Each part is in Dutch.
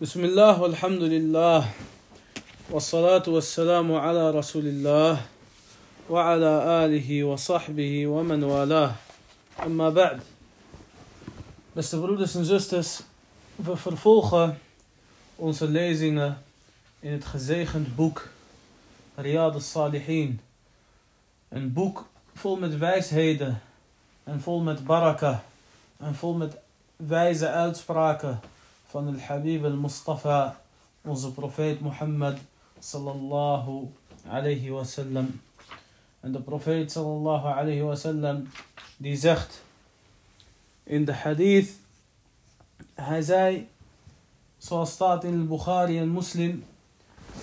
بسم الله والحمد لله والصلاة والسلام على رسول الله وعلى آله وصحبه ومن والاه أما بعد Beste broeders en zusters, we vervolgen onze lezingen in het gezegend boek Riyad al-Salihin. Een boek vol met wijsheden en vol met baraka en vol met wijze uitspraken van al-Habib al-Mustafa, onze profeet Mohammed sallallahu alayhi wasallam. En de profeet sallallahu alayhi wasallam die zegt in de hadith, hij zei, zoals staat in al-Bukhari en Muslim,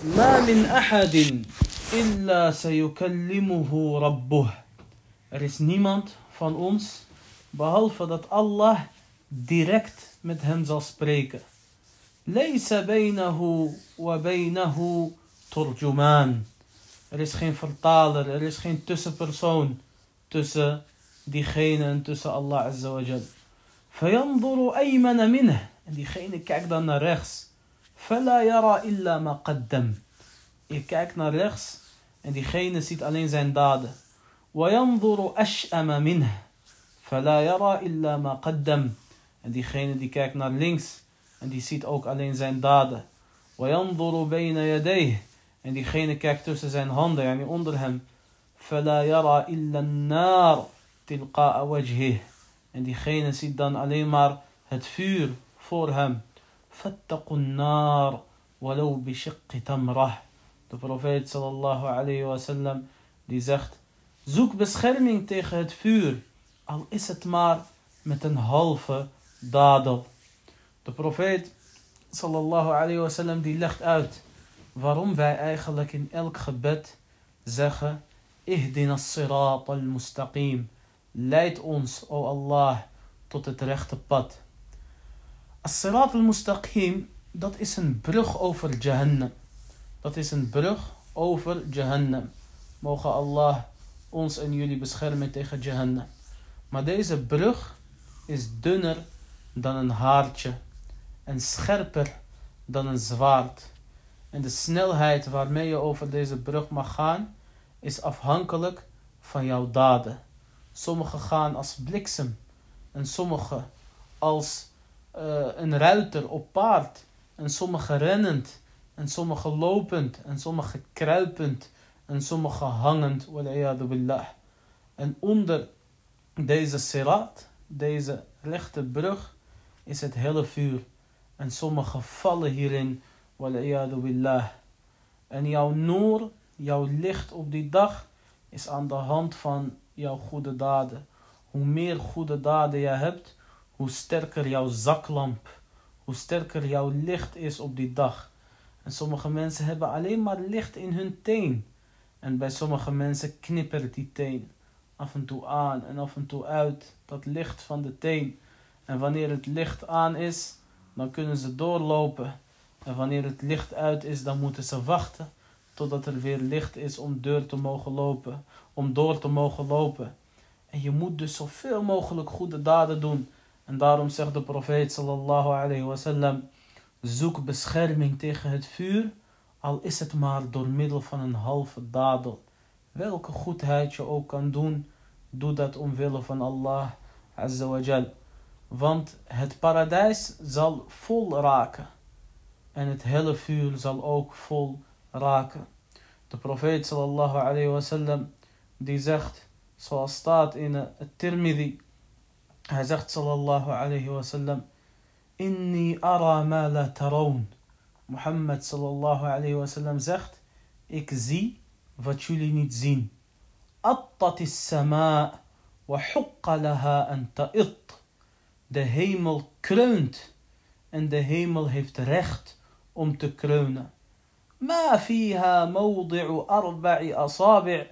ما من أحد إلا سيكلمه ربه. Er is niemand van ons, behalve dat Allah direct met hem zal spreken. ليس بينه وبينه ترجمان. Er is geen vertaler, er is geen tussenpersoon tussen diegene en tussen Allah Azza wa Jal. فينظر أيمن منه. En diegene kijkt dan naar rechts. فلا يرى إلا ما قدم. Je kijkt naar rechts en diegene ziet alleen zijn daden. وينظر أشأم منه. فلا يرى إلا ما قدم. En diegene die kijkt naar links en die ziet ook alleen zijn daden. وينظر بين يديه. En diegene kijkt tussen zijn handen, yani onder hem. فلا يرى إلا النار تلقاء وجهه. En diegene ziet dan alleen maar het vuur voor hem. فاتقوا النار ولو بشق تمره. De profeet sallallahu alayhi wa sallam die zegt: Zoek bescherming tegen het vuur, al is het maar met een halve dadel. De profeet sallallahu alayhi wa sallam die legt uit waarom wij eigenlijk in elk gebed zeggen: Ihdina sirat al-mustaqim. Leid ons, o Allah, tot het rechte pad. As-sirat al-mustaqim, dat is een brug over Jahannam. Dat is een brug over Jahannam. Mogen Allah ons en jullie beschermen tegen Jahannam. Maar deze brug is dunner dan een haartje en scherper dan een zwaard. En de snelheid waarmee je over deze brug mag gaan is afhankelijk van jouw daden. Sommige gaan als bliksem en sommige als uh, een ruiter op paard en sommige rennend en sommige lopend en sommige kruipend en sommige hangend billah. en onder deze sirat deze rechte brug is het hele vuur en sommige vallen hierin billah. en jouw noor jouw licht op die dag is aan de hand van jouw goede daden hoe meer goede daden je hebt hoe sterker jouw zaklamp hoe sterker jouw licht is op die dag en sommige mensen hebben alleen maar licht in hun teen. En bij sommige mensen knippert die teen af en toe aan en af en toe uit. Dat licht van de teen. En wanneer het licht aan is, dan kunnen ze doorlopen. En wanneer het licht uit is, dan moeten ze wachten totdat er weer licht is om deur te mogen lopen, om door te mogen lopen. En je moet dus zoveel mogelijk goede daden doen. En daarom zegt de profeet sallallahu alayhi wasallam Zoek bescherming tegen het vuur, al is het maar door middel van een halve dadel. Welke goedheid je ook kan doen, doe dat omwille van Allah Azza wa Jal. Want het paradijs zal vol raken. En het hele vuur zal ook vol raken. De profeet sallallahu alayhi wa sallam, die zegt, zoals staat in het Tirmidhi, hij zegt sallallahu alayhi wa sallam, Inni ara ma la taroon. Mohammed sallallahu alayhi wa sallam zegt, ik zie wat jullie niet zien. Attat is sama wa hukka laha an ta'it. De hemel kreunt en de hemel heeft recht om te kreunen. ما فيها موضع أربع أصابع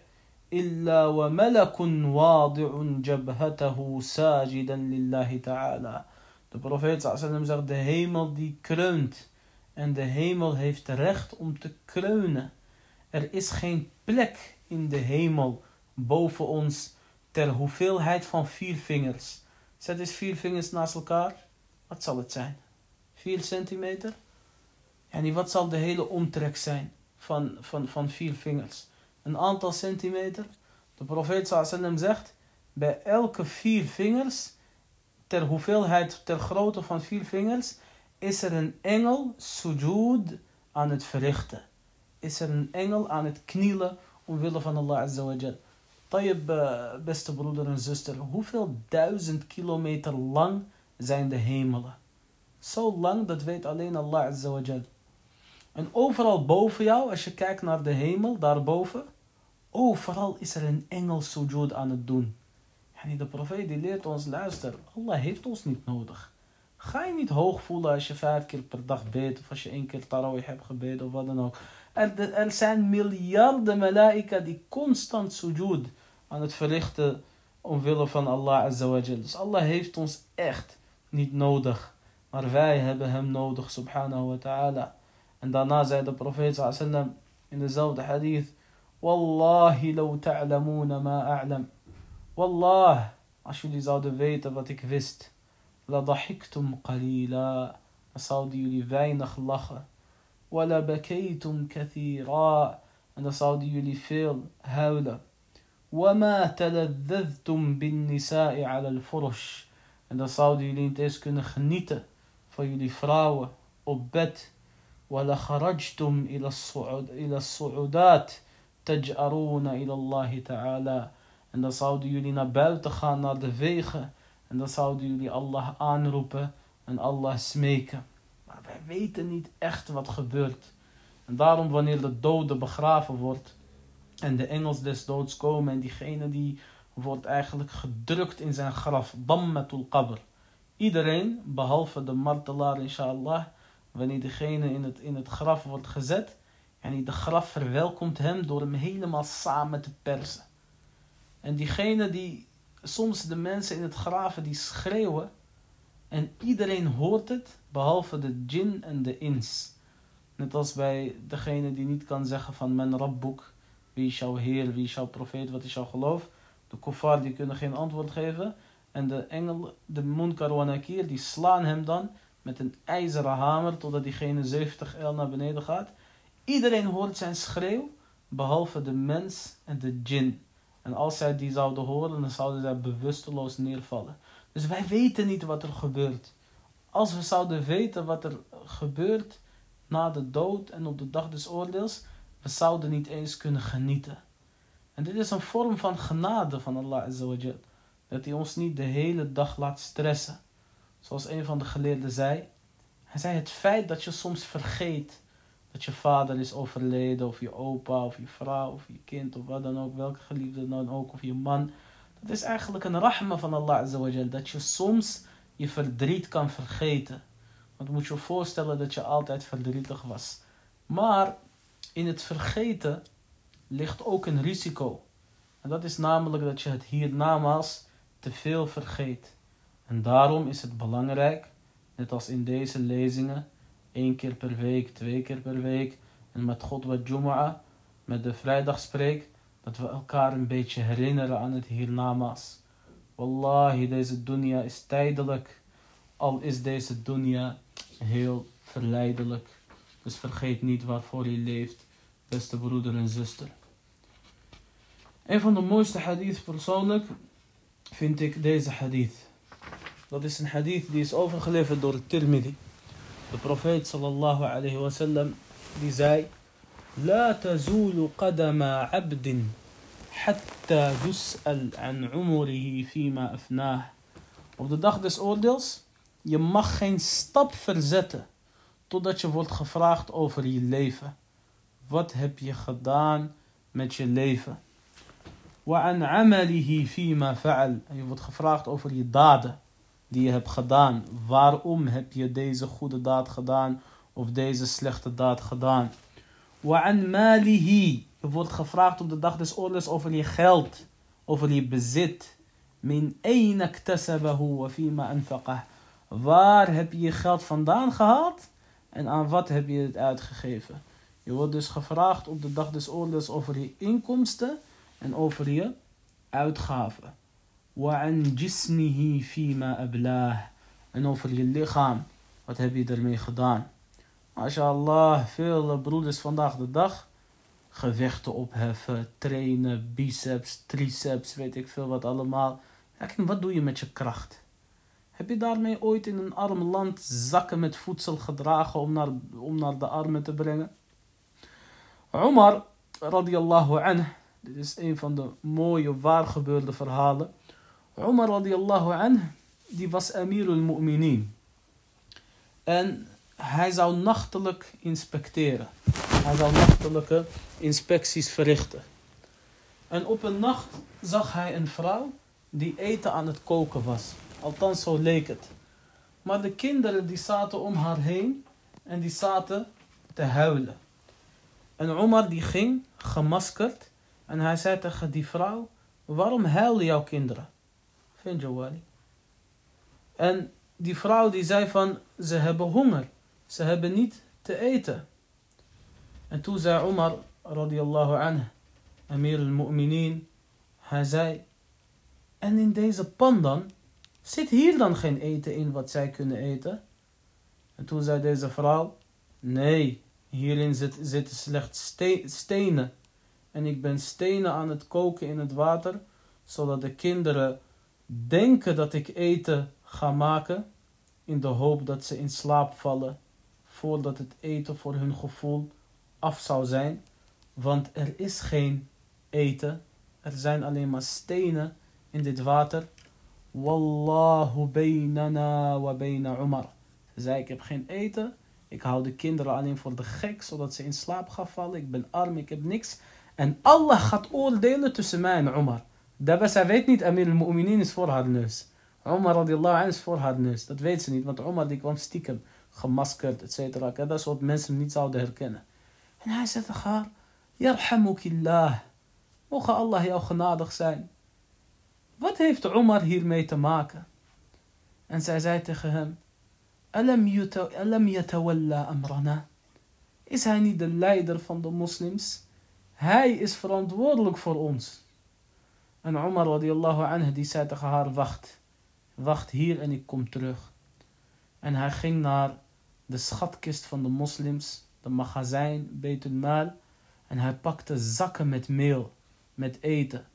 إلا وملك واضع جبهته ساجدا لله تعالى De profeet sallam zegt, de hemel die kreunt. En de hemel heeft recht om te kreunen. Er is geen plek in de hemel boven ons ter hoeveelheid van vier vingers. Zet eens vier vingers naast elkaar. Wat zal het zijn? 4 centimeter? Yani wat zal de hele omtrek zijn van, van, van vier vingers? Een aantal centimeter. De profeet sallam zegt, bij elke vier vingers, ter hoeveelheid, ter grootte van vier vingers, is er een engel sujud aan het verrichten. Is er een engel aan het knielen omwille van Allah Azza wa Jal. Tayyib, beste broeder en zuster, hoeveel duizend kilometer lang zijn de hemelen? Zo lang, dat weet alleen Allah Azza wa Jal. En overal boven jou, als je kijkt naar de hemel, daarboven, overal is er een engel sujud aan het doen. En de profeet die leert ons, luister, Allah heeft ons niet nodig. Ga je niet hoog voelen als je vijf keer per dag beet, of als je één keer tarawih hebt gebeden, of wat dan ook. Er, er zijn miljarden malaika die constant sujud aan het verrichten omwille van Allah azawajal. Dus Allah heeft ons echt niet nodig. Maar wij hebben hem nodig, subhanahu wa ta'ala. En daarna zei de profeet sallam in dezelfde hadith. Wallahi law ta'lamuna ma a'lam. Wallah, als jullie zouden weten wat ik wist. La dahiktum qalila. Dan zouden jullie weinig lachen. Wala bakaytum kathira. En dan zouden jullie veel huilen. Wama. En dan zouden jullie niet eens kunnen genieten van jullie vrouwen op bed. Wala kharajtum su'udat ta'ala. En dan zouden jullie naar buiten gaan, naar de wegen. En dan zouden jullie Allah aanroepen en Allah smeken. Maar wij weten niet echt wat gebeurt. En daarom wanneer de dode begraven wordt en de engels des doods komen en diegene die wordt eigenlijk gedrukt in zijn graf. Dammatul qabr. Iedereen, behalve de martelaar inshallah, wanneer degene in het, in het graf wordt gezet, en de graf verwelkomt hem door hem helemaal samen te persen. En diegene die, soms de mensen in het graven die schreeuwen, en iedereen hoort het, behalve de jin en de ins. Net als bij degene die niet kan zeggen van men rabboek, wie is jouw Heer? Wie is jouw profeet? Wat is jouw geloof? De kuffar die kunnen geen antwoord geven. En de engel, de munkar wa die slaan hem dan met een ijzeren hamer totdat diegene 70 el naar beneden gaat. Iedereen hoort zijn schreeuw, behalve de mens en de djinn. En als zij die zouden horen, dan zouden zij bewusteloos neervallen. Dus wij weten niet wat er gebeurt. Als we zouden weten wat er gebeurt na de dood en op de dag des oordeels, we zouden niet eens kunnen genieten. En dit is een vorm van genade van Allah Azawajal. Dat hij ons niet de hele dag laat stressen. Zoals een van de geleerden zei. Hij zei het feit dat je soms vergeet dat je vader is overleden. Of je opa of je vrouw of je kind of wat dan ook. Welke geliefde dan ook. Of je man. Dat is eigenlijk een rahma van Allah Azawajal. Dat je soms je verdriet kan vergeten. Want moet je je voorstellen dat je altijd verdrietig was. Maar in het vergeten ligt ook een risico. En dat is namelijk dat je het hiernamaals te veel vergeet. En daarom is het belangrijk, net als in deze lezingen, één keer per week, twee keer per week, en met God wat Jumu'ah, met de vrijdagspreek, dat we elkaar een beetje herinneren aan het hiernamaals. Wallahi, deze dunya is tijdelijk, al is deze dunya heel verleidelijk. Dus vergeet niet waarvoor je leeft, beste broeder en zuster. Een van de mooiste hadith persoonlijk vind ik deze hadith. Dat is een hadith die is overgeleverd door Tirmidhi. De profeet sallallahu alayhi wa sallam die zei: لا تزول قدم عبد حتى يسأل عن عمره فيما أفناه. Op de dag des oordeels, je mag geen stap verzetten totdat je wordt gevraagd over je leven. Wat heb je gedaan met je leven? وعن عمله فيما فعل. En je wordt gevraagd over je daden die je hebt gedaan. Waarom heb je deze goede daad gedaan of deze slechte daad gedaan? وعن ماله. Je wordt gevraagd op de dag des oordeels over je geld, over je bezit. من أين اكتسبه وفيما أنفقه. Waar heb je je geld vandaan gehaald en aan wat heb je het uitgegeven? Je wordt dus gevraagd op de dag des oordeels over je inkomsten en over je uitgaven. وعن جسمه فيما أبلاه en over je lichaam. Wat heb je ermee gedaan? MashaAllah, veel broeders vandaag de dag. Gewichten opheffen, trainen, biceps, triceps, weet ik veel wat allemaal. Kijk, wat doe je met je kracht? Heb je daarmee ooit in een arm land zakken met voedsel gedragen om naar, om naar de armen te brengen? Omar, radiallahu anh, dit is een van de mooie, waargebeurde verhalen. Omar radiallahu anh, die was Amirul Mu'minin. En hij zou nachtelijk inspecteren. Hij zou nachtelijke inspecties verrichten. En op een nacht zag hij een vrouw die eten aan het koken was. Althans, zo leek het. Maar de kinderen die zaten om haar heen en die zaten te huilen. En Omar die ging gemaskerd en hij zei tegen die vrouw, waarom huilen jouw kinderen? Vind je Wali? En die vrouw die zei van, ze hebben honger. Ze hebben niet te eten. En toen zei Omar, radiallahu anhu, Amir al-Mu'minin, hij zei, en in deze pan dan, zit hier dan geen eten in wat zij kunnen eten? En toen zei deze vrouw, nee, hierin zit, zitten slechts stenen. En ik ben stenen aan het koken in het water, zodat de kinderen denken dat ik eten ga maken, in de hoop dat ze in slaap vallen, voordat het eten voor hun gevoel af zou zijn. Want er is geen eten, er zijn alleen maar stenen in dit water. Wallahu baynana wa bayna Umar. Ze zei, ik heb geen eten. Ik hou de kinderen alleen voor de gek, zodat ze in slaap gaan vallen. Ik ben arm, ik heb niks. En Allah gaat oordelen tussen mij en Umar. Daarbij, zij weet niet, Amir al-Mu'minin is voor haar neus. Umar radiallahu anh is voor haar neus. Dat weet ze niet, want Umar die kwam stiekem, gemaskerd, et cetera. Dat soort mensen niet zouden herkennen. En hij zei tegen haar, Yarhamukillah. Mogen Allah jou genadig zijn. Wat heeft Omar hiermee te maken? En zij zei tegen hem, Alam yatawalla amrana. Is hij niet de leider van de moslims? Hij is verantwoordelijk voor ons. En Omar radiallahu anhu die zei tegen haar, wacht. Wacht hier en ik kom terug. En hij ging naar de schatkist van de moslims, de magazijn, Betul Mal. En hij pakte zakken met meel, met eten.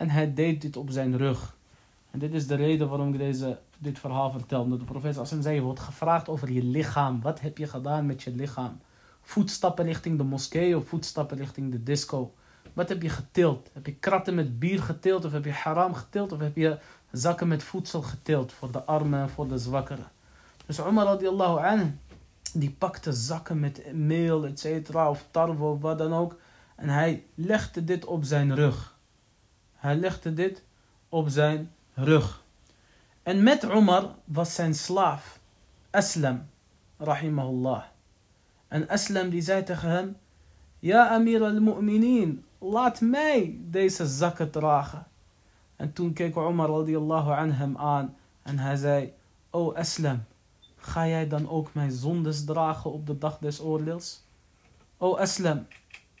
En hij deed dit op zijn rug. En dit is de reden waarom ik deze, dit verhaal vertel. De profeet Assem zei, je wordt gevraagd over je lichaam. Wat heb je gedaan met je lichaam? Voetstappen richting de moskee of voetstappen richting de disco? Wat heb je getild? Heb je kratten met bier getild of heb je haram getild? Of heb je zakken met voedsel getild voor de armen en voor de zwakkeren? Dus Umar radiallahu anhu, die pakte zakken met meel, et cetera, of tarwe of wat dan ook. En hij legde dit op zijn rug. Hij legde dit op zijn rug. En met Umar was zijn slaaf, Aslam, rahimahullah. En Aslam die zei tegen hem, Ja Amir al-Mu'minin, laat mij deze zakken dragen. En toen keek Umar radiallahu an hem aan en hij zei, O Aslam, ga jij dan ook mijn zondes dragen op de dag des oordeels? O Aslam,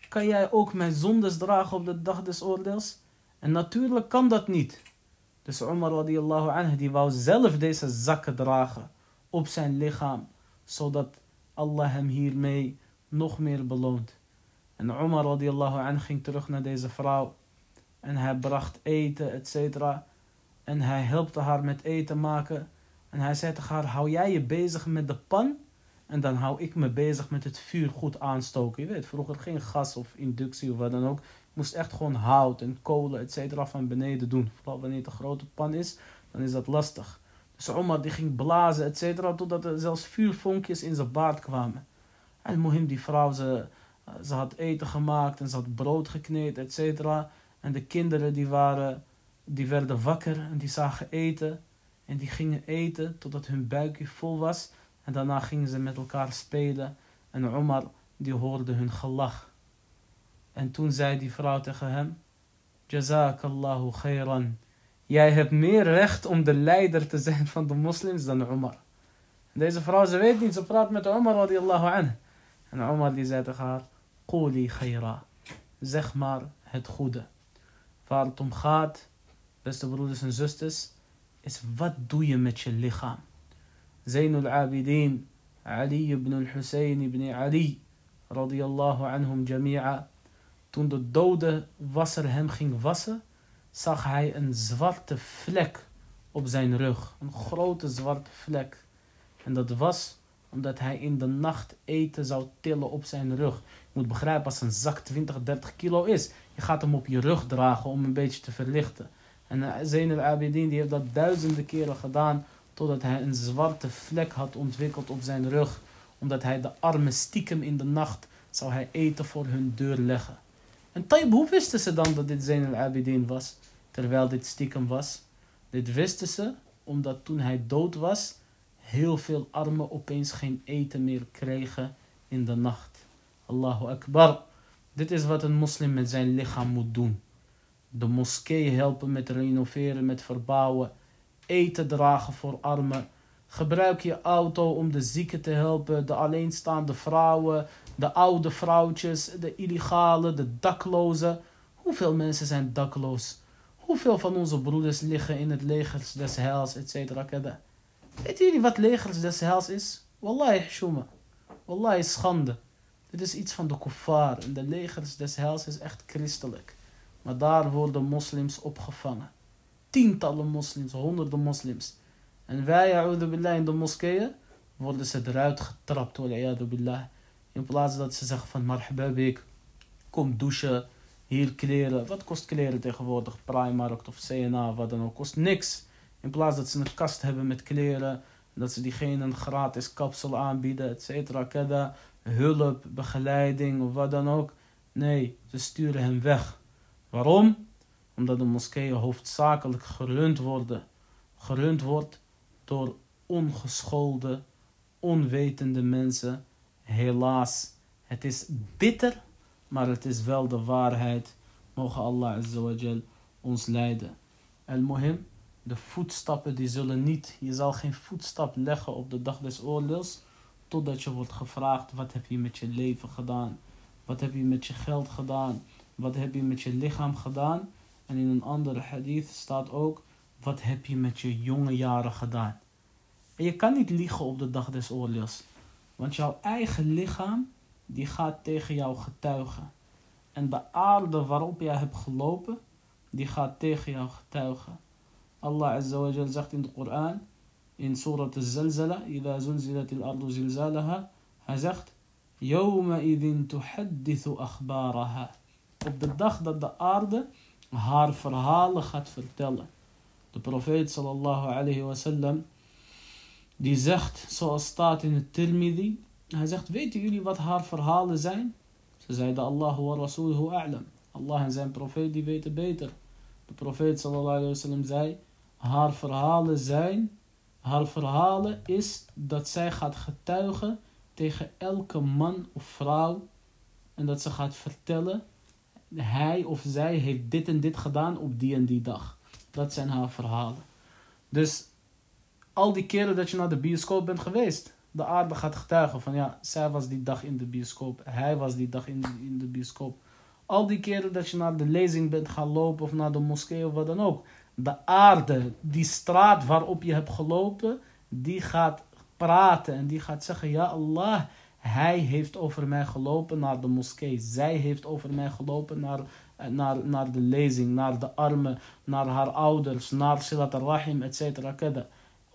kan jij ook mijn zondes dragen op de dag des oordeels? En natuurlijk kan dat niet. Dus Umar radiallahu anhu die wou zelf deze zakken dragen op zijn lichaam. Zodat Allah hem hiermee nog meer beloont. En Umar radiallahu anhu ging terug naar deze vrouw. En hij bracht eten, etc. En hij helpte haar met eten maken. En hij zei tegen haar, hou jij je bezig met de pan? En dan hou ik me bezig met het vuur goed aanstoken. Je weet, vroeger geen gas of inductie of wat dan ook moest echt gewoon hout en kolen, et cetera, van beneden doen. Vooral wanneer het een grote pan is, dan is dat lastig. Dus Omar die ging blazen, et cetera, totdat er zelfs vuurvonkjes in zijn baard kwamen. En Mohim, die vrouw, ze, ze had eten gemaakt en ze had brood gekneed, et cetera. En de kinderen die, waren, die werden wakker en die zagen eten. En die gingen eten totdat hun buikje vol was. En daarna gingen ze met elkaar spelen. En Omar die hoorde hun gelach. En toen zei die vrouw tegen hem, Jazakallahu khairan. Jij hebt meer recht om de leider te zijn van de moslims dan Omar. Deze vrouw, ze weet niet, ze praat met Omar radiallahu anhu. En Omar die zei tegen haar, Quli khaira. Zeg maar het goede. Waar het om gaat, beste broeders en zusters, is wat doe je met je lichaam? Zainul Abidin, Ali ibn al-Hussein ibn Ali, radiyallahu anhum jami'a. Toen de dode wasser hem ging wassen, zag hij een zwarte vlek op zijn rug. Een grote zwarte vlek. En dat was omdat hij in de nacht eten zou tillen op zijn rug. Je moet begrijpen, als een zak 20, 30 kilo is, je gaat hem op je rug dragen om een beetje te verlichten. En uh, Zain al-Abidin die heeft dat duizenden keren gedaan, totdat hij een zwarte vlek had ontwikkeld op zijn rug. Omdat hij de armen stiekem in de nacht zou hij eten voor hun deur leggen. En taib, hoe wisten ze dan dat dit Zain al-Abidin was? Terwijl dit stiekem was. Dit wisten ze omdat toen hij dood was, heel veel armen opeens geen eten meer kregen in de nacht. Allahu Akbar. Dit is wat een moslim met zijn lichaam moet doen. De moskee helpen met renoveren, met verbouwen. Eten dragen voor armen. Gebruik je auto om de zieken te helpen, de alleenstaande vrouwen, de oude vrouwtjes, de illegale, de daklozen. Hoeveel mensen zijn dakloos? Hoeveel van onze broeders liggen in het legers des heils, et cetera. Weten jullie wat legers des heils is? Wallahi, shuma. Wallahi, schande. Dit is iets van de kuffar. En de legers des heils is echt christelijk. Maar daar worden moslims opgevangen. Tientallen moslims, honderden moslims. En wij, a'udhu billah, in de moskeeën, worden ze eruit getrapt, a'udhu billah. In plaats dat ze zeggen van, marhaba kom douchen, hier kleren. Wat kost kleren tegenwoordig? Primark of CNA, wat dan ook. Kost niks. In plaats dat ze een kast hebben met kleren. Dat ze diegene een gratis kapsel aanbieden, et cetera. Hulp, begeleiding of wat dan ook. Nee, ze sturen hem weg. Waarom? Omdat de moskeeën hoofdzakelijk gerund worden. Gerund wordt door ongeschoolde, onwetende mensen. Helaas, het is bitter, maar het is wel de waarheid. Mogen Allah Azza ons leiden. El-Mohim, de voetstappen die zullen niet, je zal geen voetstap leggen op de dag des oordeels, totdat je wordt gevraagd, wat heb je met je leven gedaan? Wat heb je met je geld gedaan? Wat heb je met je lichaam gedaan? En in een andere hadith staat ook, wat heb je met je jonge jaren gedaan? En je kan niet liegen op de dag des oordeels. Want jouw eigen lichaam, die gaat tegen jou getuigen. En de aarde waarop jij hebt gelopen, die gaat tegen jou getuigen. Allah Azza zegt in de Koran, in Surah al-Zalzala, Ida zulzilat ardu hij zegt, Yawma idin akhbaraha. Op de dag dat de aarde haar verhalen gaat vertellen. De profeet sallallahu alayhi wa sallam, die zegt, zoals staat in het Tirmidhi, hij zegt, weten jullie wat haar verhalen zijn? Ze zeiden, Allah wa rasuluhu a'lam. Allah en zijn profeet, die weten beter. De profeet sallallahu alayhi zei, haar verhalen zijn, haar verhalen is dat zij gaat getuigen tegen elke man of vrouw en dat ze gaat vertellen, hij of zij heeft dit en dit gedaan op die en die dag. Dat zijn haar verhalen. Dus al die keren dat je naar de bioscoop bent geweest, de aarde gaat getuigen van ja, zij was die dag in de bioscoop, hij was die dag in in de bioscoop. Al die keren dat je naar de lezing bent gaan lopen of naar de moskee of wat dan ook de aarde, die straat waarop je hebt gelopen, die gaat praten en die gaat zeggen, ja Allah, hij heeft over mij gelopen naar de moskee. Zij heeft over mij gelopen naar, naar, naar de lezing, naar de armen, naar haar ouders, naar Silat al-Rahim, etc.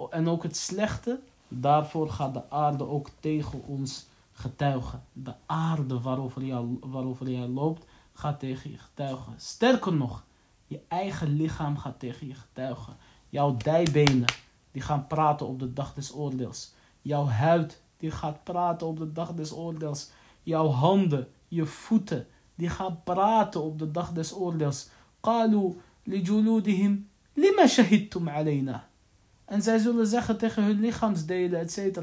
En ook het slechte, daarvoor gaat de aarde ook tegen ons getuigen. De aarde waarover jij, waarover jij loopt, gaat tegen je getuigen. Sterker nog, je eigen lichaam gaat tegen je getuigen. Jouw dijbenen, die gaan praten op de dag des oordeels. Jouw huid, die gaat praten op de dag des oordeels. Jouw handen, je voeten, die gaan praten op de dag des oordeels. Qalu lima shahidtum alayna. En zij zullen zeggen tegen hun lichaamsdelen, etc.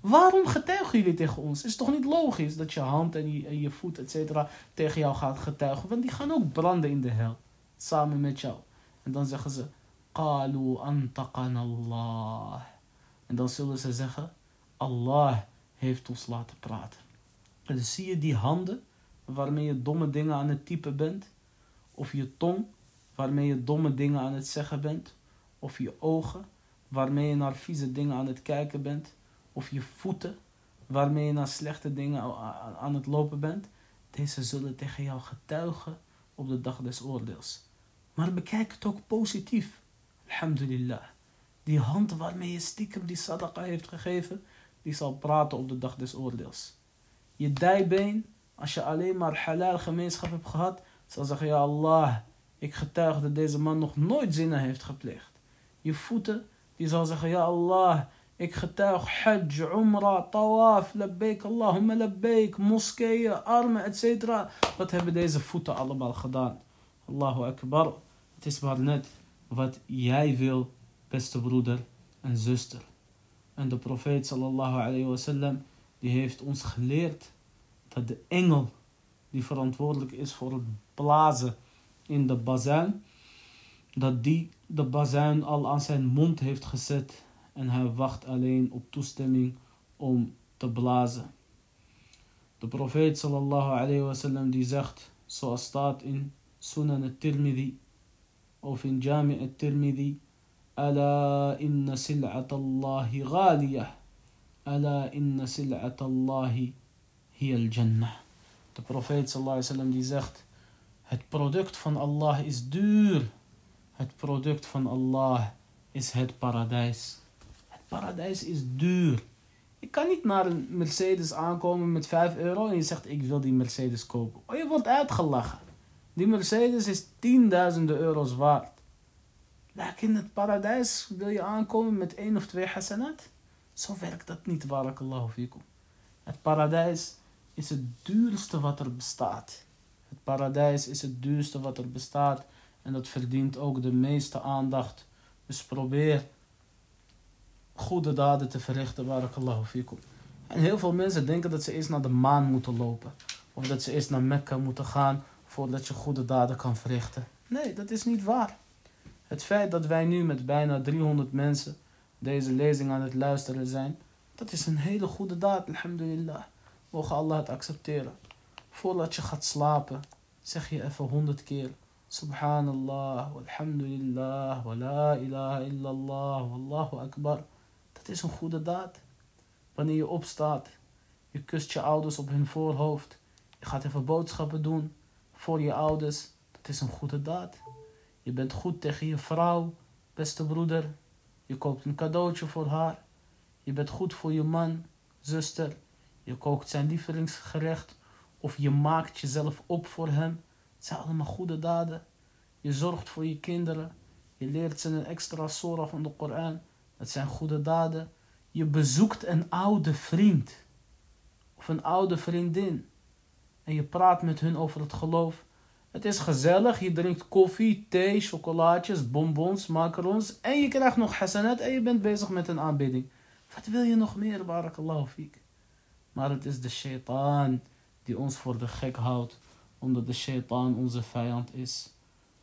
Waarom getuigen jullie tegen ons? Is toch niet logisch dat je hand en je, voet, etc. tegen jou gaat getuigen? Want die gaan ook branden in de hel samen met jou. En dan zeggen ze, Qalu Allah. En dan zullen ze zeggen, Allah heeft ons laten praten. En dan zie je die handen waarmee je domme dingen aan het typen bent. Of je tong waarmee je domme dingen aan het zeggen bent. Of je ogen waarmee je naar vieze dingen aan het kijken bent. Of je voeten waarmee je naar slechte dingen aan het lopen bent, deze zullen tegen jou getuigen op de dag des oordeels. Maar bekijk het ook positief. Alhamdulillah. Die hand waarmee je stiekem die sadaqa heeft gegeven, die zal praten op de dag des oordeels. Je dijbeen, als je alleen maar halal gemeenschap hebt gehad, zal zeggen, ja Allah, ik getuig dat deze man nog nooit zinnen heeft gepleegd. Je voeten, die zal zeggen, ja Allah, ik getuig hajj, umrah, tawaf, labbaik, Allahumma labbaik, moskeeën, armen, etc. Wat hebben deze voeten allemaal gedaan? Allahu akbar. Het is maar net wat jij wil, beste broeder en zuster. En de profeet sallallahu alayhi wasallam, die heeft ons geleerd dat de engel die verantwoordelijk is voor het blazen in de bazuin, dat die de bazuin al aan zijn mond heeft gezet en hij wacht alleen op toestemming om te blazen. De profeet sallallahu alayhi wasallam die zegt, zoals staat in Sunan al-Tirmidhi of in Jami al-Tirmidhi, Ala inna sil'at ghaliyah. Ala inna sil'at Allahi hiya al-jannah. De profeet sallallahu alayhi wasallam die zegt, het product van Allah is duur. Het product van Allah is het paradijs paradijs is duur. Je kan niet naar een Mercedes aankomen met 5 euro en je zegt ik wil die Mercedes kopen. Oh, je wordt uitgelachen. Die Mercedes is tienduizenden euro's waard. in het paradijs wil je aankomen met één of twee hasanat. Zo werkt dat niet, barakallahu fikum. Het paradijs is het duurste wat er bestaat. Het paradijs is het duurste wat er bestaat. En dat verdient ook de meeste aandacht. Dus probeer goede daden te verrichten, barakallahu fikum. En heel veel mensen denken dat ze eerst naar de maan moeten lopen. Of dat ze eerst naar Mekka moeten gaan voordat je goede daden kan verrichten. Nee, dat is niet waar. Het feit dat wij nu met bijna 300 mensen deze lezing aan het luisteren zijn, dat is een hele goede daad, alhamdulillah. Mogen Allah het accepteren. Voordat je gaat slapen, zeg je even 100 keer. Subhanallah, walhamdulillah, wa la ilaha illallah, wallahu akbar. Het is een goede daad. Wanneer je opstaat, je kust je ouders op hun voorhoofd. Je gaat even boodschappen doen voor je ouders. Dat is een goede daad. Je bent goed tegen je vrouw, beste broeder. Je koopt een cadeautje voor haar. Je bent goed voor je man, zuster. Je kookt zijn lievelingsgerecht. Of je maakt jezelf op voor hem. Het zijn allemaal goede daden. Je zorgt voor je kinderen. Je leert ze een extra surah van de Koran. Het zijn goede daden. Je bezoekt een oude vriend of een oude vriendin en je praat met hun over het geloof. Het is gezellig, je drinkt koffie, thee, chocolaatjes, bonbons, macarons en je krijgt nog hasanat en je bent bezig met een aanbidding. Wat wil je nog meer, barakallahu fiek? Maar het is de shaitaan die ons voor de gek houdt, omdat de shaitaan onze vijand is.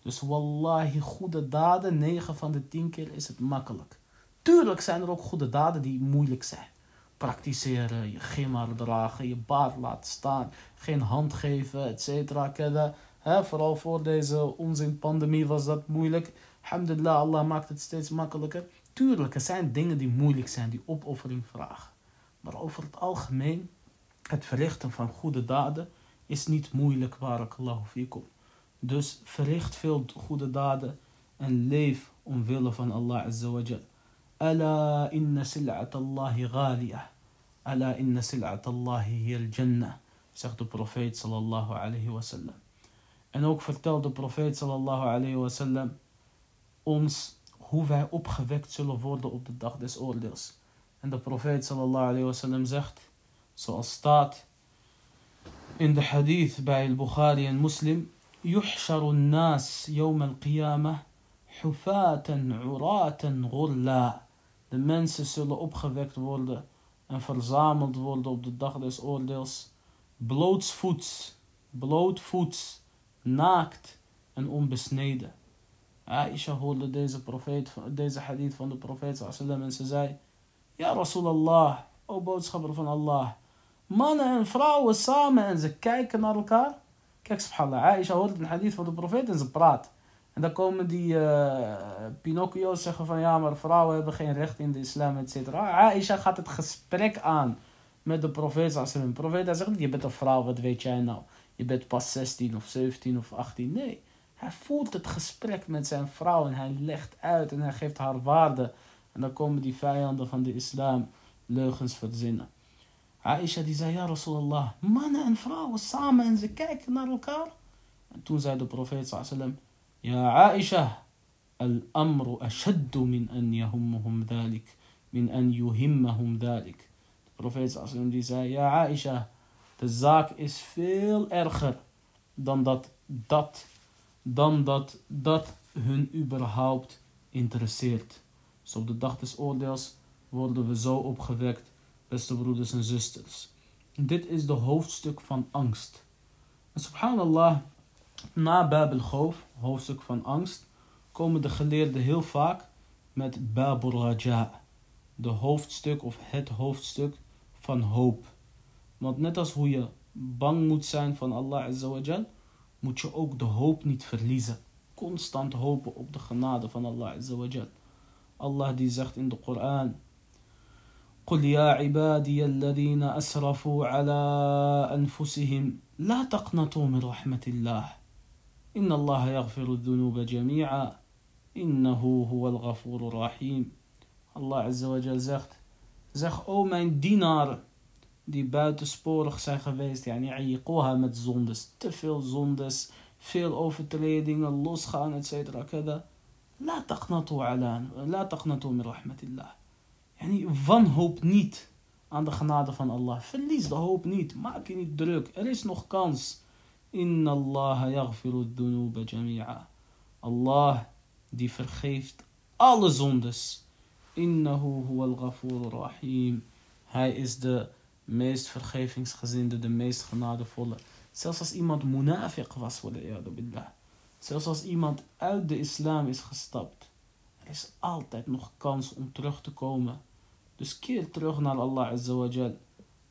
Dus wallahi, goede daden, 9 van de 10 keer is het makkelijk. Tuurlijk zijn er ook goede daden die moeilijk zijn. Praktiseren, je gimmer dragen, je baard laten staan, geen hand geven, et cetera. Vooral voor deze onzin-pandemie was dat moeilijk. Alhamdulillah, Allah maakt het steeds makkelijker. Tuurlijk, er zijn dingen die moeilijk zijn, die opoffering vragen. Maar over het algemeen, het verrichten van goede daden is niet moeilijk, barakallahu fikum. Dus verricht veel goede daden en leef omwille van Allah azawajal. Ala inna sil'at Allahi ghalia. Ala inna sil'at Allahi hier jannah, zegt de profeet sallallahu alayhi wasallam. En ook vertelt de profeet sallallahu alayhi wasallam ons hoe wij opgewekt zullen worden op de dag des oordeels. En de profeet sallallahu alayhi wasallam zegt, zoals staat in de hadith bij al-Bukhari en Muslim, يحشر الناس يوم القيامة حفاة عراة غرلا De mensen zullen opgewekt worden en verzameld worden op de dag des oordeels. Blootsvoets, blootvoets, naakt en onbesneden. Aisha hoorde deze, profeet, deze hadith van de profeet en ze zei... Ja Rasulallah, o boodschapper van Allah. Mannen en vrouwen samen en ze kijken naar elkaar. Kijk, subhanallah, Aisha hoort een hadith van de profeet en ze praat. En dan komen die uh, Pinocchio's zeggen van ja, maar vrouwen hebben geen recht in de islam, et cetera. Aisha gaat het gesprek aan met de profeet sallam. De profeet zegt je bent een vrouw, wat weet jij nou? Je bent pas 16 of 17 of 18. Nee, hij voert het gesprek met zijn vrouw en hij legt uit en hij geeft haar waarde. En dan komen die vijanden van de islam leugens verzinnen. Aisha die zei, ja Rasulallah, mannen en vrouwen samen en ze kijken naar elkaar. En toen zei de profeet sallam, ja Aisha, al-amru ashaddu min an yahummahum dhalik, min an yuhimmahum dhalik. De profeet sallam die zei, ja Aisha, de zaak is veel erger dan dat dat, dan dat dat hun überhaupt interesseert. Dus op de dag des oordeels worden we zo opgewekt, beste broeders en zusters. Dit is de hoofdstuk van angst. Subhanallah, na Bab al hoofdstuk van angst, komen de geleerden heel vaak met Bab raja de hoofdstuk of het hoofdstuk van hoop. Want net als hoe je bang moet zijn van Allah Azawajal, moet je ook de hoop niet verliezen. Constant hopen op de genade van Allah Azawajal. الله دي زخت عند القرآن. قل يا عبادي الذين أسرفوا على أنفسهم لا تقنطوا من رحمة الله. إن الله يغفر الذنوب جميعا. إنه هو الغفور الرحيم. الله عز وجل زخت زخ أو من دينار. دي بات سبور خسا يعني عيقوها مت زوندس تفل زوندس فيل أوف تريدينغ لوس خان اتسيترا كذا. La taqnatu ala, la min rahmatillah. Yani wanhoop niet aan de genade van Allah. Verlies de hoop niet, maak je niet druk, er is nog kans. Inna Allah yaghfiru dhunuba jami'a. Allah die vergeeft alle zondes. Innahu huwal ghafur rahim. Hij is de meest vergevingsgezinde, de meest genadevolle. Zelfs als iemand munafiq was, billah. Zelfs als iemand uit de islam is gestapt. Er is altijd nog kans om terug te komen. Dus keer terug naar Allah Azza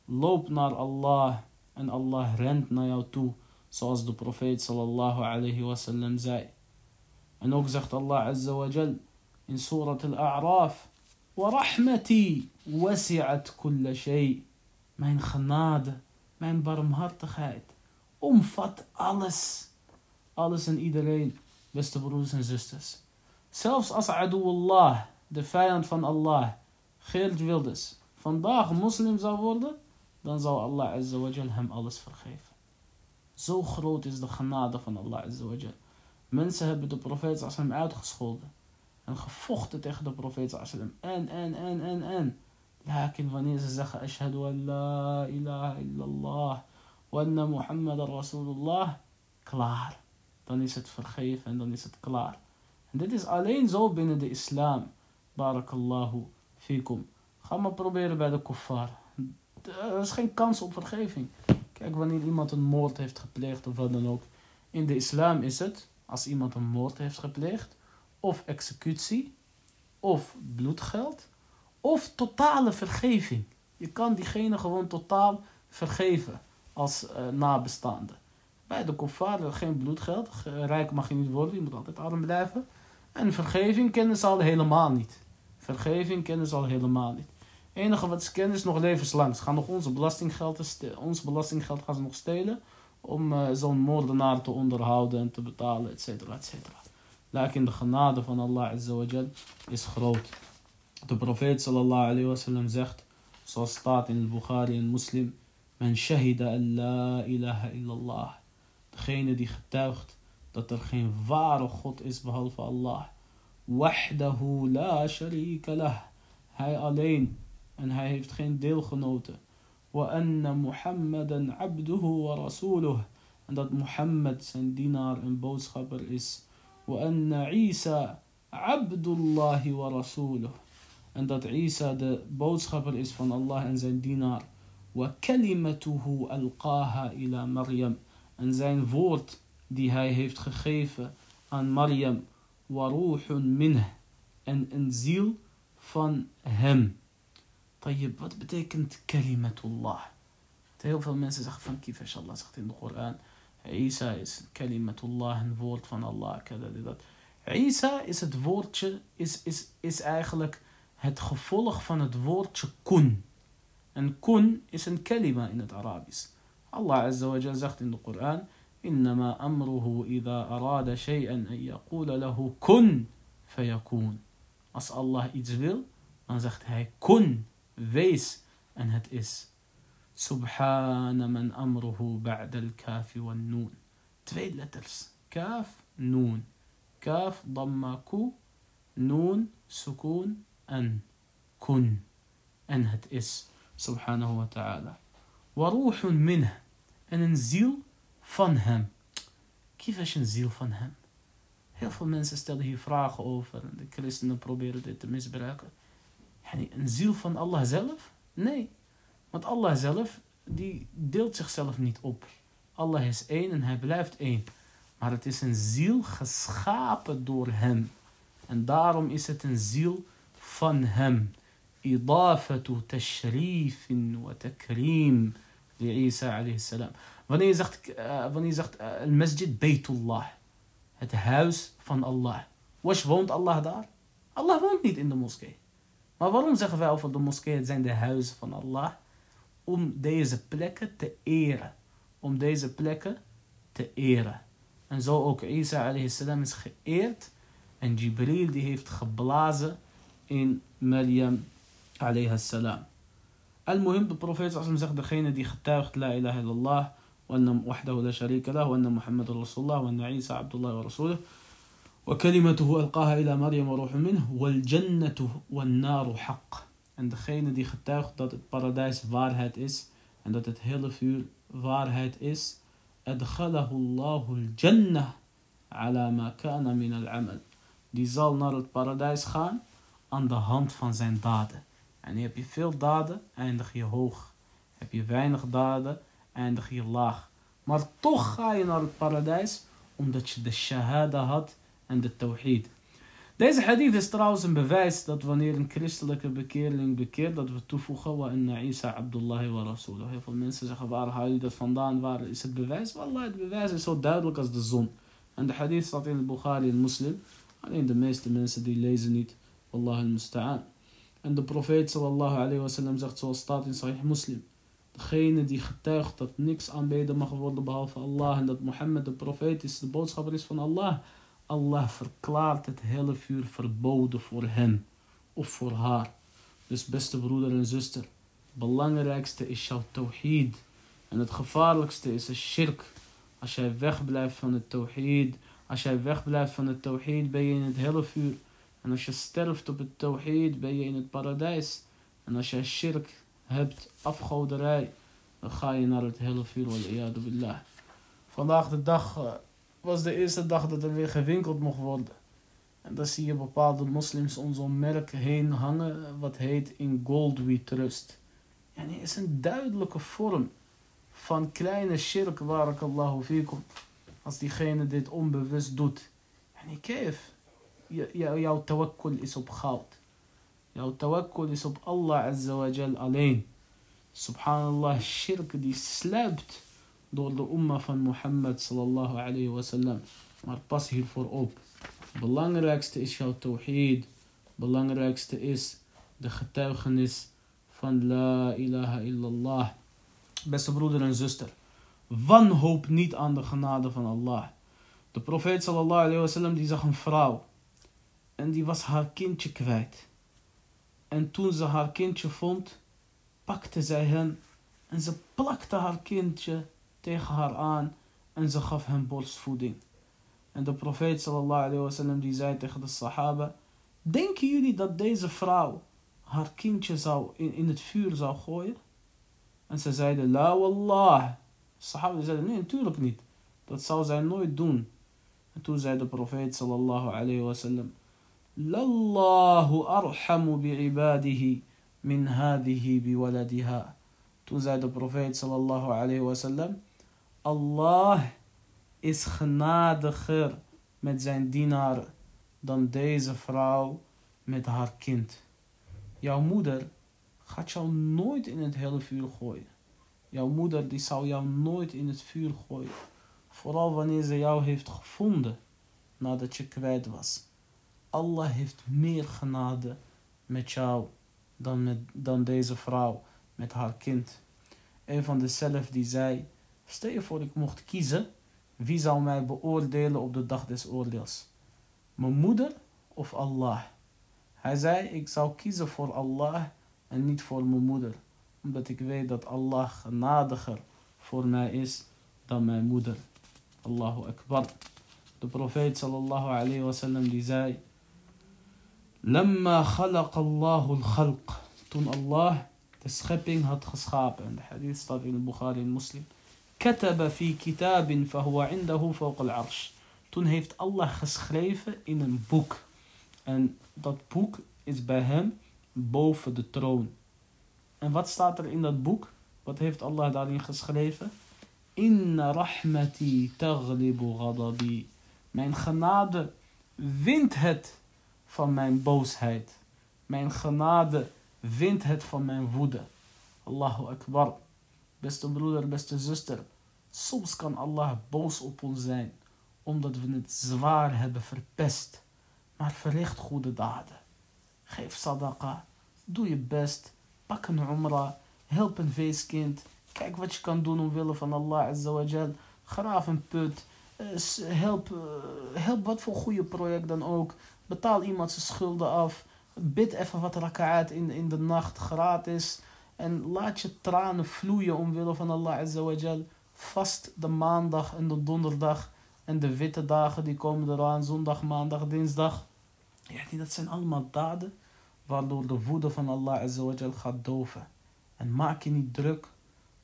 Loop naar Allah en Allah rent naar jou toe. Zoals de profeet sallallahu alayhi wasallam zei. En ook zegt Allah Azza wa Jal in Surat Al-A'raf. وَرَحْمَتِي وَسِعَتْ كُلَّ شَيْءٍ mijn genade, mijn barmhartigheid omvat alles. alles en iedereen, beste broers en zusters. Zelfs als Allah, de vijand van Allah, Geert Wilders, vandaag moslim zou worden, dan zou Allah hem alles vergeven. Zo groot is de genade van Allah. Mensen hebben de profeet uitgescholden. En gevochten tegen de profeet En En, en, en, en, en. Lakin wanneer ze zeggen, Ashadu an la ilaha illallah. Wa anna Muhammad rasulullah. Klaar. Dan is het vergeven en dan is het klaar. En dit is alleen zo binnen de islam. Barakallahu fikum. Ga maar proberen bij de kuffar. Er is geen kans op vergeving. Kijk, wanneer iemand een moord heeft gepleegd of wat dan ook. In de islam is het, als iemand een moord heeft gepleegd, of executie, of bloedgeld, of totale vergeving. Je kan diegene gewoon totaal vergeven als uh, nabestaande. Bij de kofar geen bloedgeld. Rijk mag je niet worden, je moet altijd arm blijven. En vergeving kennen ze al helemaal niet. Vergeving kennen ze al helemaal niet. Het enige wat ze kennen is nog levenslang. Ze gaan nog onze belastinggeld, ons belastinggeld gaan ze nog stelen. Om uh, zo'n moordenaar te onderhouden en te betalen, et cetera, et cetera. in de genade van Allah is groot. De profeet sallallahu alayhi wa sallam zegt, zoals staat in Bukhari en Muslim, Men shahida la ilaha illallah. Degene die getuigt dat er geen ware God is behalve Allah. Wahdahu la sharika lah. Hij alleen en hij heeft geen deelgenoten. Wa anna Muhammadan abduhu wa rasuluh. En dat Muhammad zijn dienaar en boodschapper is. Wa anna Isa abdullahi wa rasuluh en dat Isa de boodschapper is van Allah en zijn dienaar. Wa kalimatuhu alqaha ila Maryam. En zijn woord die hij heeft gegeven aan Maryam. Wa ruhun minh. En een ziel van hem. Tayyib, wat betekent kalimatullah? Heel veel mensen zeggen van kif, inshallah, zegt in de Koran. Isa is kalimatullah, een woord van Allah. Isa is het woordje, is, is, is eigenlijk het gevolg van het woordje kun. En kun is een kalima in het Arabisch. Allah Azza wa Jal zegt in de Koran: Innama amruhu idha arada shay'an an yaqula lahu kun fayakun. Als Allah iets wil, dan zegt hij kun, wees en het is. Subhana man amruhu ba'da al-kafi wa noon. Twee letters. Kaf, noon. Kaf, damma, ku. Noon, sukoon en kun. En het is. Subhanahu wa ta'ala. Waruhun minh. En een ziel van hem. Kief een ziel van hem. Heel veel mensen stellen hier vragen over. De christenen proberen dit te misbruiken. Een ziel van Allah zelf? Nee. Want Allah zelf, die deelt zichzelf niet op. Allah is één en hij blijft één. Maar het is een ziel geschapen door hem. En daarom is het een ziel van hem. Idafatu tashrifin wa takrim Isa alayhi salam. Wanneer je zegt, uh, wanneer je zegt uh, al-masjid Baytullah. Het huis van Allah. Was woont Allah daar? Allah woont niet in de moskee. Maar waarom zeggen wij over de moskee, het zijn de huizen van Allah? Om deze plekken te eren. Om deze plekken te eren. En zo ook Isa alayhi salam is geëerd. En Jibril die heeft geblazen in Maryam alayhi salam. المهم البروفيت صلى الله عليه وسلم دي ختاوخت لا إله إلا الله وأن وحده لا شريك له وأن محمد رسول الله وأن عيسى عبد الله ورسوله. وكلمته ألقاها إلى مريم وروح منه والجنة والنار حق. عند خينا دي ختاوخت دات بارادايس فارهات اس عند دات هيل فيول فارهات اس أدخله الله الجنة على ما كان من العمل. دي زال نار بارادايس خان عند هاند فان زين daden. En heb je veel daden, eindig je hoog. Heb je weinig daden, eindig je laag. Maar toch ga je naar het paradijs omdat je de shahada had en de tawhid. Deze hadith is trouwens een bewijs dat wanneer een christelijke bekeerling bekeert, dat we toevoegen wa inna Isa Abdullah wa. Heel veel mensen zeggen waar haal je dat vandaan, waar is het bewijs? Wallah, het bewijs is zo duidelijk als de zon. En de hadith staat in de Bukhari en Muslim. Alleen de meeste mensen die lezen niet. Wallah al-musta'an. En de profeet sallallahu alayhi wa sallam zegt zoals staat in Sahih Muslim. Degene die getuigt dat niks aanbeden mag worden behalve Allah en dat Mohammed de profeet is, de boodschapper is van Allah. Allah verklaart het hele vuur verboden voor hen of voor haar. Dus beste broeder en zuster, het belangrijkste is jouw tawhid. En het gevaarlijkste is de shirk. Als jij wegblijft van het tawhid, als jij wegblijft van het tawhid, ben je in het hele vuur. En als je sterft op het tawhid, ben je in het paradijs. En als jij shirk hebt, afgoderij, dan ga je naar het hele vuur. billah. Vandaag de dag eh, was de eerste dag dat er weer gewinkeld mocht worden. En dan zie je bepaalde moslims om zo'n merk heen hangen, wat heet in gold we trust. En het is een duidelijke vorm van kleine shirk, barakallahu fikum. Als diegene dit onbewust doet. En ik geef, jouw tawakkul is op goud. Jouw tawakkul is op Allah Azza wa Jal alleen. Subhanallah, shirk die sluipt door de umma van Mohammed sallallahu alayhi wa sallam. Maar pas hiervoor op. Belangrijkste is jouw tawhid. Belangrijkste is de getuigenis van la ilaha illallah. Beste broeder en zuster. Wanhoop niet aan de genade van Allah. De profeet sallallahu alayhi wa sallam die zag een vrouw. En die was haar kindje kwijt. En toen ze haar kindje vond, pakte zij hen en ze plakte haar kindje tegen haar aan en ze gaf hem borstvoeding. En de profeet sallallahu alayhi wasallam die zei tegen de sahaba, denken jullie dat deze vrouw haar kindje zou in, in het vuur zou gooien? En ze zeiden, la wallah. De sahaba zeiden, nee natuurlijk niet. Dat zou zij nooit doen. En toen zei de profeet sallallahu alayhi wasallam, Lallahu arhamu bi'ibadihi min hadihi biwaladiha. Toen zei de profeet sallallahu alayhi wasallam, Allah is genadiger met zijn dienaar dan deze vrouw met haar kind. Jouw moeder gaat jou nooit in het hele vuur gooien. Jouw moeder die zou jou nooit in het vuur gooien. Vooral wanneer ze jou heeft gevonden nadat je kwijt was. Allah heeft meer genade met jou dan, met, dan deze vrouw met haar kind. Een van de zelf die zei, stel je voor ik mocht kiezen, wie zou mij beoordelen op de dag des oordeels? Mijn moeder of Allah? Hij zei, ik zou kiezen voor Allah en niet voor mijn moeder. Omdat ik weet dat Allah genadiger voor mij is dan mijn moeder. Allahu Akbar. De profeet sallallahu alayhi wa sallam die zei... Lamma khalaq Allahu al-khalq. Toen Allah de schepping had geschapen. En de hadith staat in Bukhari en Muslim. Kataba fi kitabin fahuwa indahu fawq al-arsh. Toen heeft Allah geschreven in een boek. En dat boek is bij hem boven de troon. En wat staat er in dat boek? Wat heeft Allah daarin geschreven? Inna rahmati taglibu ghadabi. Mijn genade wint het van mijn boosheid. Mijn genade wint het van mijn woede. Allahu Akbar. Beste broeder, beste zuster. Soms kan Allah boos op ons zijn. Omdat we het zwaar hebben verpest. Maar verricht goede daden. Geef sadaqa. Doe je best. Pak een umrah. Help een weeskind. Kijk wat je kan doen omwille van Allah Azawajal. Graaf een put. Eh, help, eh, help wat voor goede project dan ook. Betaal iemand zijn schulden af. Bid even wat raka'at in, in de nacht gratis. En laat je tranen vloeien omwille van Allah Azawajal. Vast de maandag en de donderdag. En de witte dagen die komen eraan. Zondag, maandag, dinsdag. Ja, dat zijn allemaal daden waardoor de woede van Allah Azawajal gaat doven. En maak je niet druk,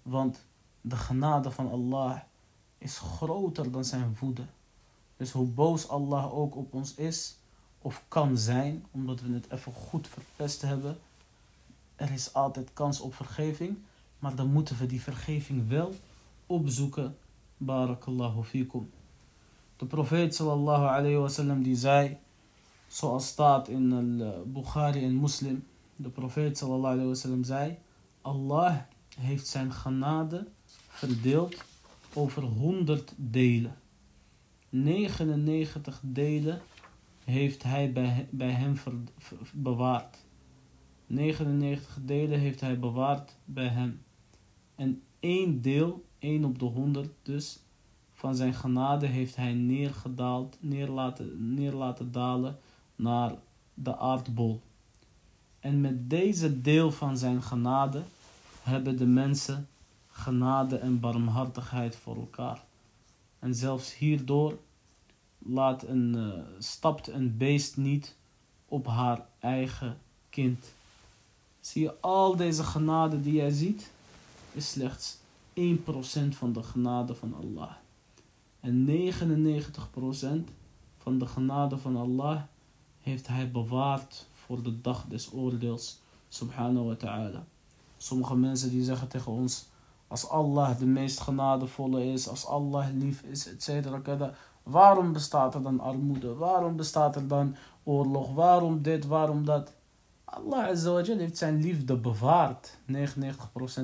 want de genade van Allah is groter dan zijn woede. Dus hoe boos Allah ook op ons is, of kan zijn, omdat we het even goed verpest hebben, er is altijd kans op vergeving, maar dan moeten we die vergeving wel opzoeken. Barakallahu fikum. De profeet sallallahu alayhi wasallam die zei, zoals staat in al-Bukhari en Muslim, de profeet sallallahu alayhi wasallam zei, Allah heeft zijn genade verdeeld over 100 delen. 99 delen heeft hij bij, bij hem bewaard. 99 delen heeft hij bewaard bij hem. En één deel, één op de 100 dus, van zijn genade heeft hij neergedaald, neer laten, neer laten dalen naar de aardbol. En met deze deel van zijn genade hebben de mensen genade en barmhartigheid voor elkaar. En zelfs hierdoor laat een, uh, stapt een beest niet op haar eigen kind. Zie je, al deze genade die jij ziet, is slechts 1% van de genade van Allah. En 99% van de genade van Allah heeft hij bewaard voor de dag des oordeels. Subhanahu wa ta'ala. Sommige mensen die zeggen tegen ons, als Allah de meest genadevolle is, als Allah lief is, etc. Waarom bestaat er dan armoede? Waarom bestaat er dan oorlog? Waarom dit, waarom dat? Allah Azzawajal heeft zijn liefde bewaard. 99%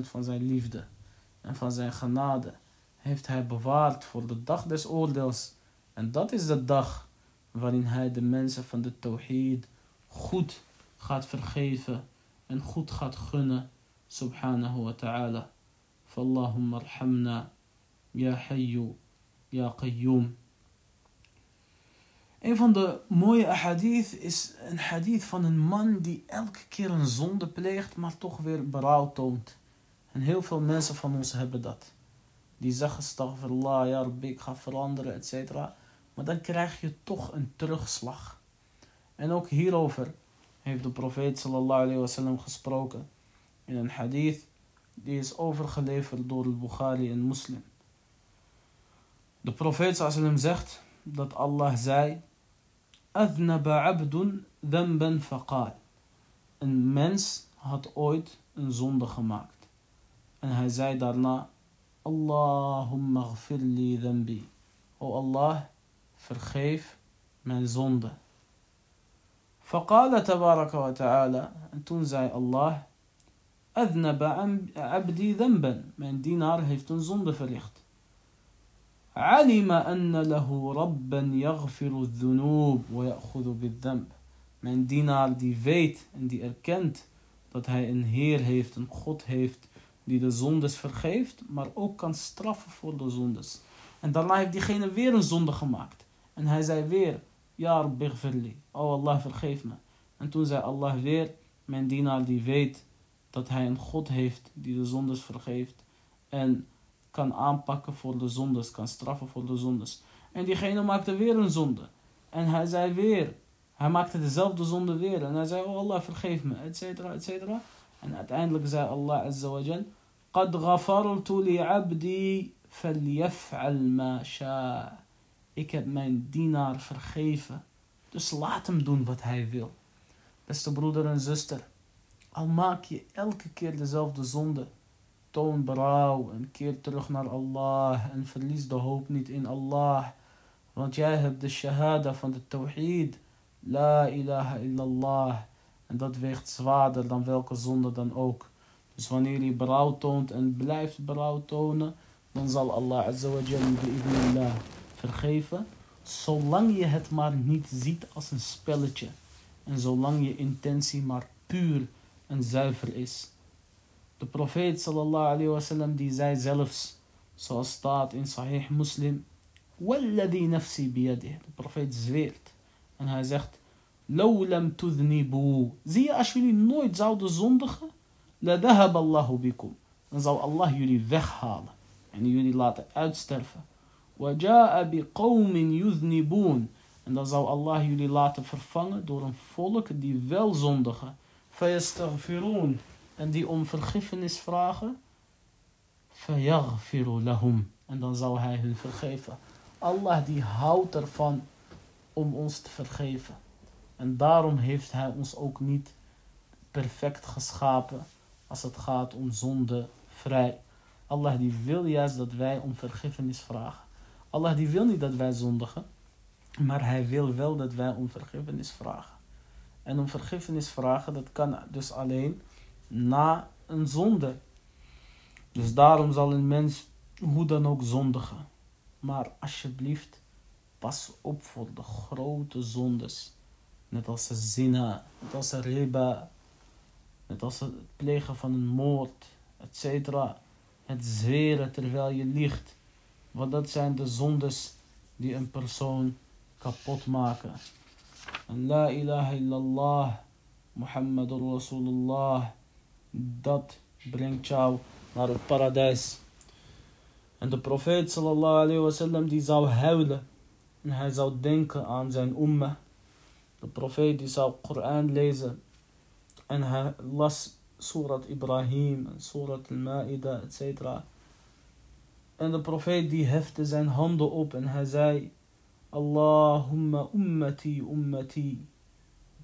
van zijn liefde en van zijn genade heeft hij bewaard voor de dag des oordeels. En dat is de dag waarin hij de mensen van de tawhid goed gaat vergeven en goed gaat gunnen. Subhanahu wa ta'ala. Fallahumma arhamna. Ya hayyu. Ya qayyum. Een van de mooie hadith is een hadith van een man die elke keer een zonde pleegt, maar toch weer berouw toont. En heel veel mensen van ons hebben dat. Die zeggen, astaghfirullah, ja Rabbi, ik ga veranderen, etc. Maar dan krijg je toch een terugslag. En ook hierover heeft de profeet sallallahu alayhi wasallam gesproken in een hadith die is overgeleverd door Bukhari en Muslim. De profeet sallam zegt dat Allah zei: أذنب عبد ذنبا فقال أن منس هات أويت أن زوند خماكت أن هاي زاي دارنا اللهم اغفر لي ذنبي. أو الله فرخيف من زوند فقال تبارك وتعالى أن زاي الله أذنب عبدي ذنبا. من دينار هيفتن زوند فريخت علم أن له ربا يغفر الذنوب ويأخذ بالذنب mijn dienaar die weet en die erkent dat hij een Heer heeft, een God heeft die de zondes vergeeft, maar ook kan straffen voor de zondes. En daarna heeft diegene weer een zonde gemaakt. En hij zei weer, Ja Rabbi oh Allah vergeef me. En toen zei Allah weer, mijn dienaar die weet dat hij een God heeft die de zondes vergeeft en kan aanpakken voor de zondes, kan straffen voor de zondes. En diegene maakte weer een zonde. En hij zei weer, hij maakte dezelfde zonde weer. En hij zei, oh Allah vergeef me, et cetera, et cetera. En uiteindelijk zei Allah Azza wa Jal, قد غفرت لعبدي فليفعل ما شاء. Ik heb mijn dienaar vergeven. Dus laat hem doen wat hij wil. Beste broeder en zuster, al maak je elke keer dezelfde zonde, toon berouw en keer terug naar Allah en verlies de hoop niet in Allah. Want jij hebt de shahada van de tawhid. La ilaha illallah. En dat weegt zwaarder dan welke zonde dan ook. Dus wanneer je berouw toont en blijft berouw tonen, dan zal Allah azza wa jalla vergeven. Zolang je het maar niet ziet als een spelletje. En zolang je intentie maar puur en zuiver is. De profeet sallallahu alayhi wasallam die zei zelfs, zoals staat in Sahih Muslim, Walladhi nafsi biyadih. De profeet zweert. En hij zegt, Law lam tudhnibu. Zie je, als jullie nooit zouden zondigen, dahab Allahu bikum. Dan zal Allah jullie weghalen en jullie laten uitsterven. Waja'a biqawmin yudhnibun. En dan zal Allah jullie laten vervangen door een volk die wel zondigen. Fayastaghfirun. En die om vergiffenis vragen. Fayaghfiru lahum. En dan zal hij hun vergeven. Allah die houdt ervan om ons te vergeven. En daarom heeft hij ons ook niet perfect geschapen als het gaat om zonde vrij. Allah die wil juist dat wij om vergiffenis vragen. Allah die wil niet dat wij zondigen. Maar hij wil wel dat wij om vergiffenis vragen. En om vergiffenis vragen, dat kan dus alleen na een zonde. Dus daarom zal een mens hoe dan ook zondigen. Maar alsjeblieft, pas op voor de grote zondes. Net als de zina, net als de riba, net als het plegen van een moord, etc. Het zweren terwijl je liegt. Want dat zijn de zondes die een persoon kapot maken. En la ilaha illallah, Muhammadur Rasulullah, dat brengt jou naar het paradijs. En de profeet sallallahu alayhi wasallam die zou huilen. En hij zou denken aan zijn umma. De profeet die zou Koran lezen. En hij las Surat Ibrahim en Surat Al-Ma'ida, etc. En de profeet die hefte zijn handen op en hij zei... Allahumma ummati ummati.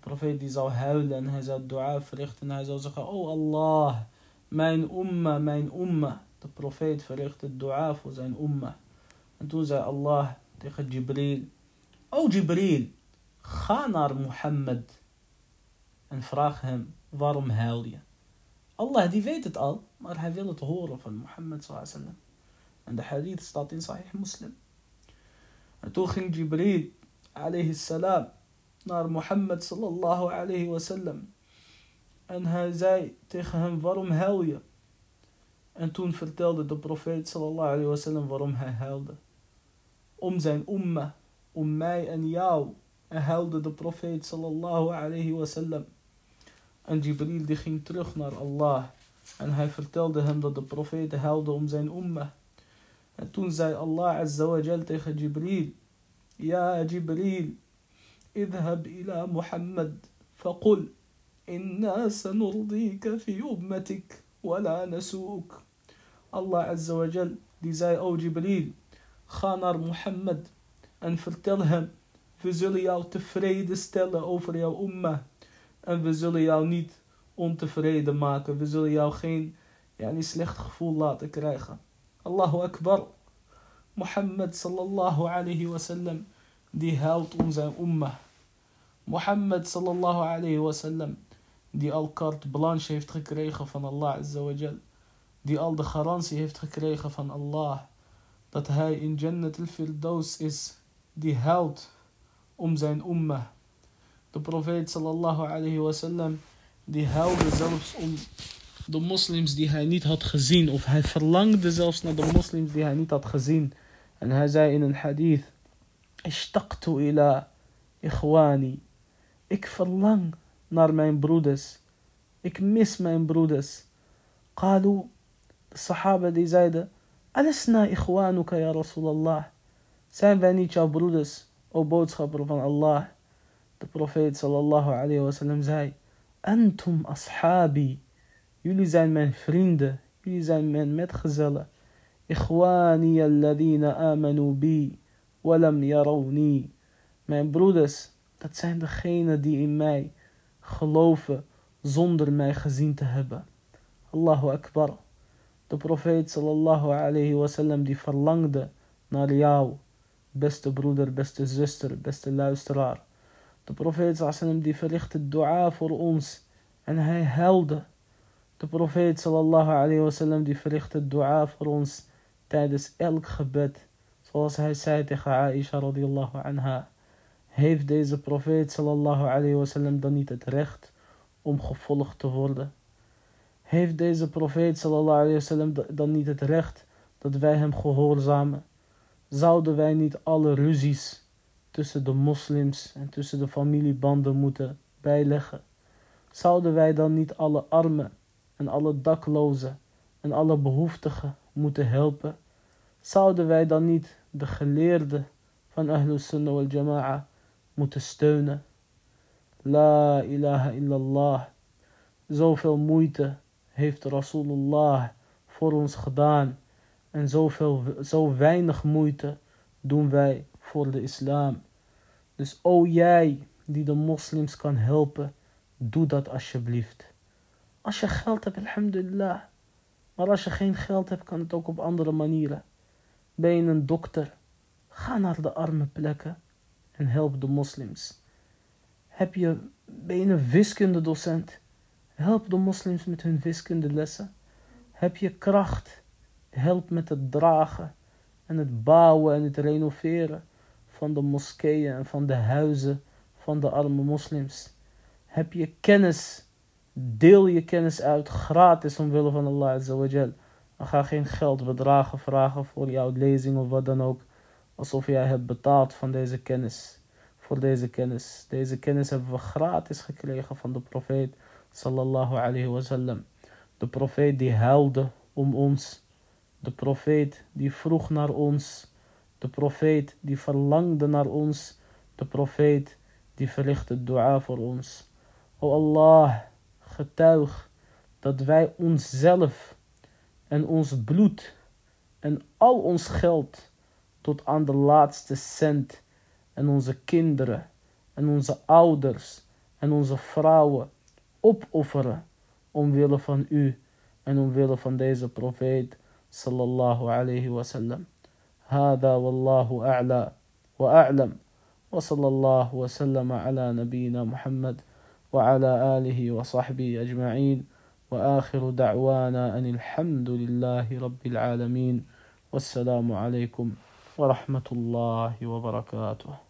Profeet die zou huilen en hij zou dua verrichten en hij zou zeggen, oh Allah, mijn umma, mijn umma. De profeet verrichtte dua voor zijn umma. En toen zei Allah tegen Jibril, oh Jibril, ga naar Mohammed en vraag hem, waarom huil je? Allah die weet het al, maar hij wil het horen van Mohammed sallallahu En de hadith staat in Sahih Muslim. En toen ging Jibril alayhi salam naar Mohammed sallallahu alayhi wasallam. En hij zei tegen hem, waarom huil je? En toen vertelde de profeet sallallahu alayhi wasallam waarom hij huilde. Om zijn umma, om mij en jou. En huilde de profeet sallallahu alayhi wasallam. En Jibril die ging terug naar Allah. En hij vertelde hem dat de profeet huilde om zijn umma. En toen zei Allah Azza wa Jal tegen Jibril. Ja Jibril, اذهب إلى محمد فقل إنا سنرضيك في أمتك ولا نسوك Allah Azza wa Jal zei, O Jibril, ga naar Mohammed en vertel hem, we zullen jou tevreden stellen over jouw umma. En we zullen jou niet ontevreden maken. We zullen jou geen ja, niet slecht gevoel laten krijgen. Allahu Akbar. Mohammed sallallahu alayhi wasallam die huilt om zijn umma. Mohammed sallallahu alayhi wasallam die al carte blanche heeft gekregen van Allah azza wa jal. Die al de garantie heeft gekregen van Allah dat hij in Jannat al-Firdaus is. Die huilt om zijn umma. De profeet sallallahu alayhi wasallam die huilde zelfs om de moslims die hij niet had gezien. Of hij verlangde zelfs naar de moslims die hij niet had gezien. En hij zei in een hadith. Ishtaqtu ila ikhwani. Ik verlang naar mijn broeders. Ik mis mijn broeders. Qalu, de sahaba die zeiden. Alasna ikhwanuka ya Rasulallah. Zijn wij niet jouw broeders, o boodschapper van Allah? De profeet sallallahu alayhi wa sallam zei. Antum ashabi. Jullie zijn mijn vrienden. Jullie zijn mijn metgezellen. Ikhwani alladhina amanu bi. Walam yarawni. Mijn broeders, dat zijn degenen die in mij geloven zonder mij gezien te hebben. Allahu Akbar. De profeet sallallahu alayhi wasallam die verlangde naar jou, beste broeder, beste zuster, beste luisteraar. De profeet sallallahu die verrichtte dua voor ons en hij huilde. De profeet sallallahu alayhi wasallam die verrichtte dua voor ons tijdens elk gebed. Zoals hij zei tegen Aisha radiyallahu anha. Heeft deze profeet sallallahu alayhi wasallam dan niet het recht om gevolgd te worden? Heeft deze profeet sallallahu alayhi wasallam dan niet het recht dat wij hem gehoorzamen? Zouden wij niet alle ruzies tussen de moslims en tussen de familiebanden moeten bijleggen? Zouden wij dan niet alle armen en alle daklozen en alle behoeftigen moeten helpen? Zouden wij dan niet de geleerden van Ahlus Sunnah wal Jama'a moeten steunen? La ilaha illallah. Zoveel moeite heeft Rasulullah voor ons gedaan. En zoveel, zo weinig moeite doen wij voor de islam. Dus o jij die de moslims kan helpen, doe dat alsjeblieft. Als je geld hebt, alhamdulillah. Maar als je geen geld hebt, kan het ook op andere manieren. Ben je een dokter? Ga naar de arme plekken en help de moslims. Heb je, ben je een wiskundedocent? Help de moslims met hun wiskundelessen. Heb je kracht? Help met het dragen en het bouwen en het renoveren van de moskeeën en van de huizen van de arme moslims. Heb je kennis? Deel je kennis uit gratis omwille van Allah Azawajal. Ga geen geld bedragen vragen voor jouw lezing of wat dan ook. Alsof jij hebt betaald van deze kennis. Voor deze kennis. Deze kennis hebben we gratis gekregen van de profeet sallallahu alayhi wasallam. De profeet die huilde om ons. De profeet die vroeg naar ons. De profeet die verlangde naar ons. De profeet die verlichtte dua voor ons. O Allah, getuig dat wij onszelf en ons bloed en al ons geld tot aan de laatste cent en onze kinderen en onze ouders en onze vrouwen opofferen omwille van u en omwille van deze profeet sallallahu alayhi wa sallam. هذا والله أعلى وأعلم وصلى الله وسلم على نبينا محمد وعلى آله وصحبه أجمعين وآخر دعوانا أن الحمد لله رب العالمين والسلام عليكم ورحمة الله وبركاته.